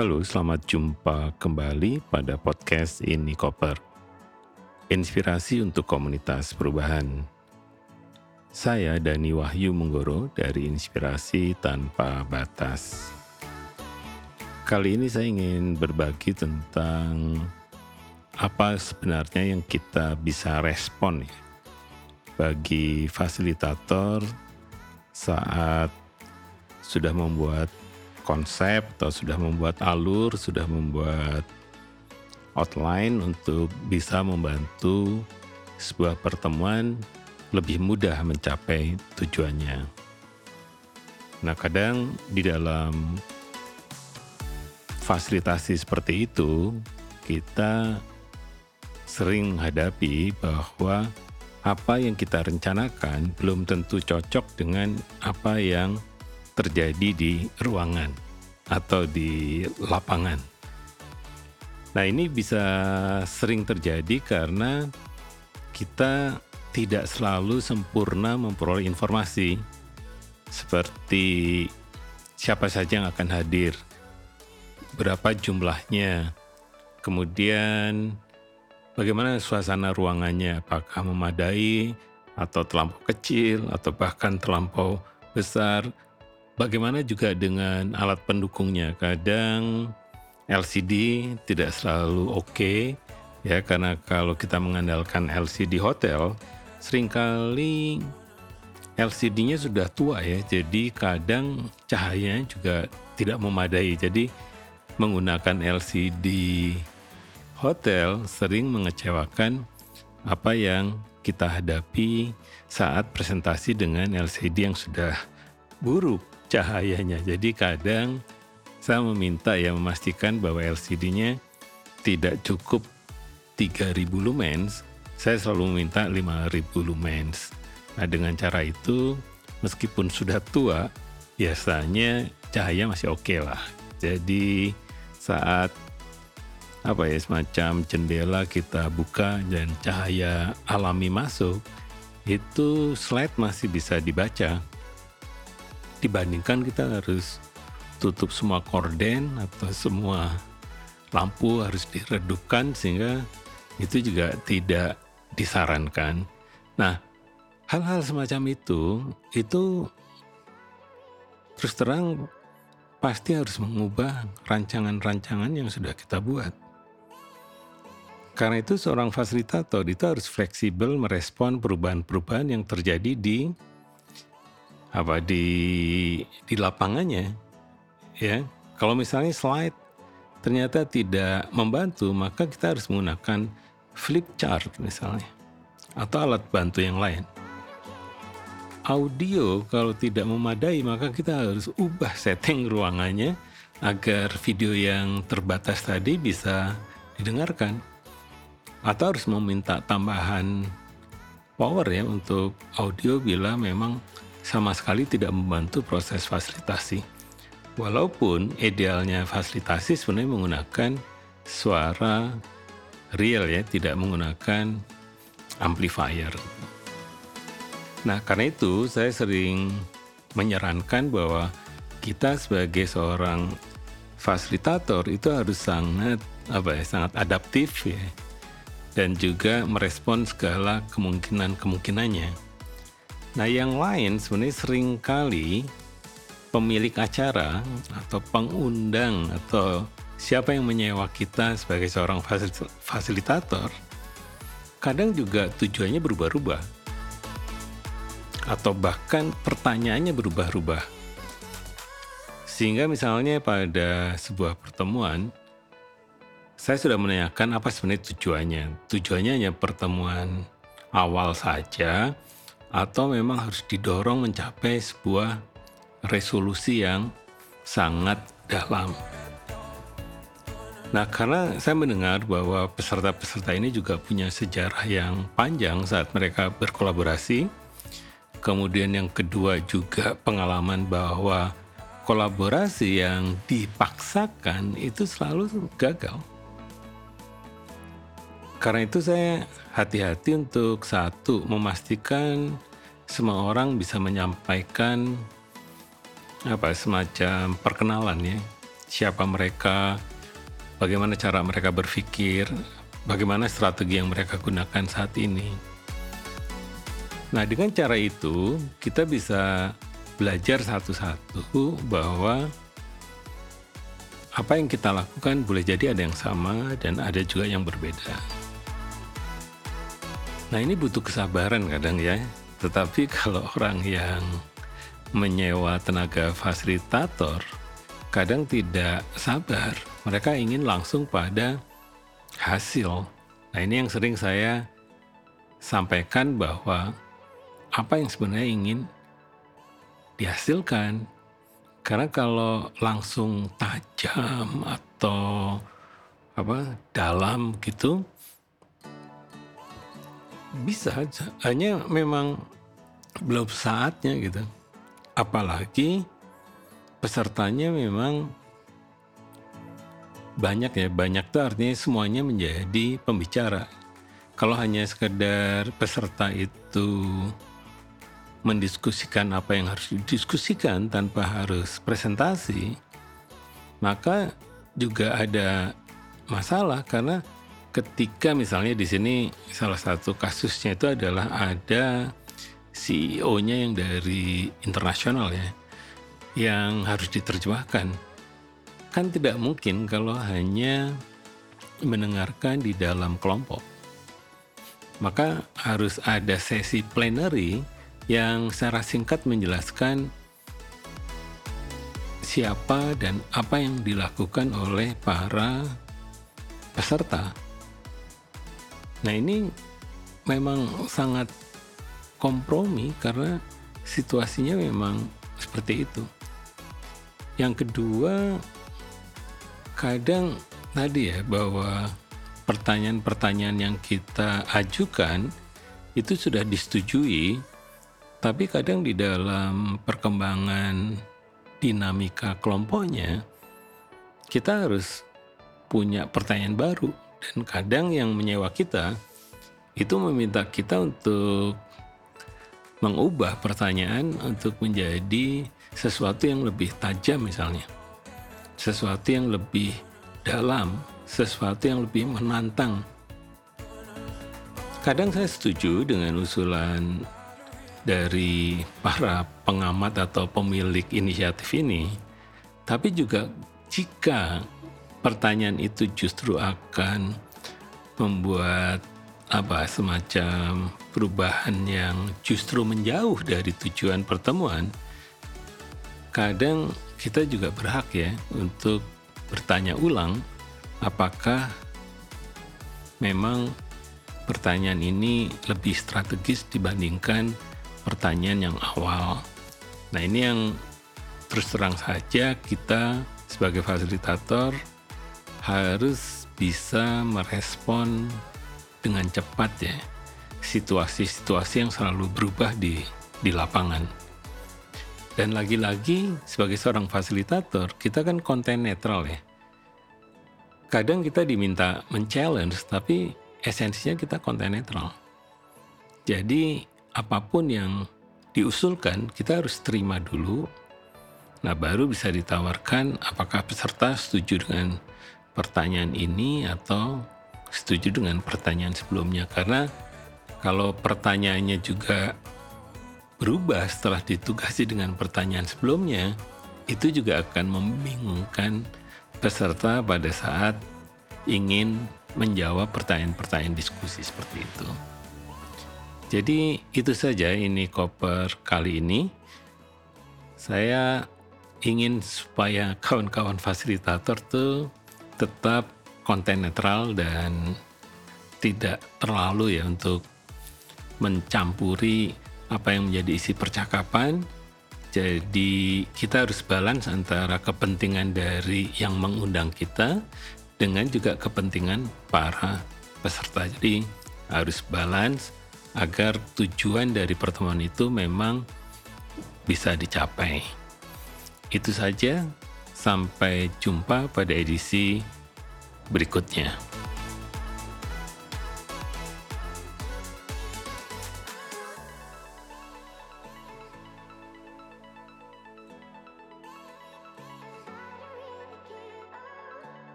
Halo, selamat jumpa kembali pada podcast Ini Koper. Inspirasi untuk komunitas perubahan. Saya Dani Wahyu Menggoro dari Inspirasi Tanpa Batas. Kali ini saya ingin berbagi tentang apa sebenarnya yang kita bisa respon ya bagi fasilitator saat sudah membuat konsep atau sudah membuat alur, sudah membuat outline untuk bisa membantu sebuah pertemuan lebih mudah mencapai tujuannya. Nah, kadang di dalam fasilitasi seperti itu, kita sering menghadapi bahwa apa yang kita rencanakan belum tentu cocok dengan apa yang terjadi di ruangan atau di lapangan. Nah, ini bisa sering terjadi karena kita tidak selalu sempurna memperoleh informasi seperti siapa saja yang akan hadir, berapa jumlahnya, kemudian bagaimana suasana ruangannya, apakah memadai atau terlampau kecil atau bahkan terlampau besar. Bagaimana juga dengan alat pendukungnya? Kadang LCD tidak selalu oke okay, ya karena kalau kita mengandalkan LCD hotel sering kali LCD-nya sudah tua ya, jadi kadang cahayanya juga tidak memadai. Jadi menggunakan LCD hotel sering mengecewakan apa yang kita hadapi saat presentasi dengan LCD yang sudah buruk cahayanya. Jadi kadang saya meminta ya memastikan bahwa LCD-nya tidak cukup 3000 lumens, saya selalu meminta 5000 lumens. Nah dengan cara itu meskipun sudah tua, biasanya cahaya masih oke okay lah. Jadi saat apa ya semacam jendela kita buka dan cahaya alami masuk itu slide masih bisa dibaca dibandingkan kita harus tutup semua korden atau semua lampu harus diredupkan sehingga itu juga tidak disarankan. Nah, hal-hal semacam itu itu terus terang pasti harus mengubah rancangan-rancangan yang sudah kita buat. Karena itu seorang fasilitator itu harus fleksibel merespon perubahan-perubahan yang terjadi di apa di di lapangannya. Ya. Kalau misalnya slide ternyata tidak membantu, maka kita harus menggunakan flip chart misalnya atau alat bantu yang lain. Audio kalau tidak memadai, maka kita harus ubah setting ruangannya agar video yang terbatas tadi bisa didengarkan atau harus meminta tambahan power ya untuk audio bila memang sama sekali tidak membantu proses fasilitasi. Walaupun idealnya fasilitasi sebenarnya menggunakan suara real ya, tidak menggunakan amplifier. Nah, karena itu saya sering menyarankan bahwa kita sebagai seorang fasilitator itu harus sangat apa ya, sangat adaptif ya dan juga merespon segala kemungkinan-kemungkinannya. Nah, yang lain sebenarnya sering kali pemilik acara atau pengundang atau siapa yang menyewa kita sebagai seorang fasilitator kadang juga tujuannya berubah-ubah atau bahkan pertanyaannya berubah-ubah. Sehingga misalnya pada sebuah pertemuan saya sudah menanyakan apa sebenarnya tujuannya. Tujuannya hanya pertemuan awal saja atau memang harus didorong mencapai sebuah resolusi yang sangat dalam. Nah, karena saya mendengar bahwa peserta-peserta ini juga punya sejarah yang panjang saat mereka berkolaborasi. Kemudian yang kedua juga pengalaman bahwa kolaborasi yang dipaksakan itu selalu gagal. Karena itu saya hati-hati untuk satu memastikan semua orang bisa menyampaikan apa semacam perkenalan ya siapa mereka, bagaimana cara mereka berpikir, bagaimana strategi yang mereka gunakan saat ini. Nah, dengan cara itu kita bisa belajar satu-satu bahwa apa yang kita lakukan boleh jadi ada yang sama dan ada juga yang berbeda. Nah, ini butuh kesabaran kadang ya. Tetapi kalau orang yang menyewa tenaga fasilitator kadang tidak sabar. Mereka ingin langsung pada hasil. Nah, ini yang sering saya sampaikan bahwa apa yang sebenarnya ingin dihasilkan. Karena kalau langsung tajam atau apa dalam gitu bisa hanya memang belum saatnya gitu. Apalagi pesertanya memang banyak ya, banyak tuh artinya semuanya menjadi pembicara. Kalau hanya sekedar peserta itu mendiskusikan apa yang harus didiskusikan tanpa harus presentasi, maka juga ada masalah karena ketika misalnya di sini salah satu kasusnya itu adalah ada CEO-nya yang dari internasional ya, yang harus diterjemahkan. Kan tidak mungkin kalau hanya mendengarkan di dalam kelompok. Maka harus ada sesi plenary yang secara singkat menjelaskan siapa dan apa yang dilakukan oleh para peserta. Nah, ini memang sangat kompromi karena situasinya memang seperti itu. Yang kedua, kadang tadi ya bahwa pertanyaan-pertanyaan yang kita ajukan itu sudah disetujui, tapi kadang di dalam perkembangan dinamika kelompoknya kita harus punya pertanyaan baru dan kadang yang menyewa kita itu meminta kita untuk mengubah pertanyaan untuk menjadi sesuatu yang lebih tajam misalnya. Sesuatu yang lebih dalam, sesuatu yang lebih menantang. Kadang saya setuju dengan usulan dari para pengamat atau pemilik inisiatif ini, tapi juga jika pertanyaan itu justru akan membuat apa semacam perubahan yang justru menjauh dari tujuan pertemuan, kadang kita juga berhak ya untuk bertanya ulang apakah memang pertanyaan ini lebih strategis dibandingkan pertanyaan yang awal. Nah ini yang terus terang saja kita sebagai fasilitator harus bisa merespon dengan cepat ya situasi-situasi yang selalu berubah di di lapangan. Dan lagi-lagi sebagai seorang fasilitator, kita kan konten netral ya. Kadang kita diminta men-challenge, tapi esensinya kita konten netral. Jadi apa pun yang diusulkan, kita harus terima dulu. Nah baru bisa ditawarkan apakah peserta setuju dengan pertanyaan ini atau setuju dengan pertanyaan sebelumnya karena kalau pertanyaannya juga berubah setelah ditugasi dengan pertanyaan sebelumnya, itu juga akan membingungkan peserta pada saat ingin menjawab pertanyaan-pertanyaan diskusi seperti itu. Jadi itu saja ini koper kali ini. Saya ingin supaya kawan-kawan fasilitator tuh tetap konten netral dan tidak terlalu ya untuk mencampuri apa yang menjadi isi percakapan. Jadi kita harus balance antara kepentingan dari yang mengundang kita dengan juga kepentingan para peserta. Jadi harus balance agar tujuan dari pertemuan itu memang bisa dicapai. Itu saja, sampai jumpa pada edisi berikutnya.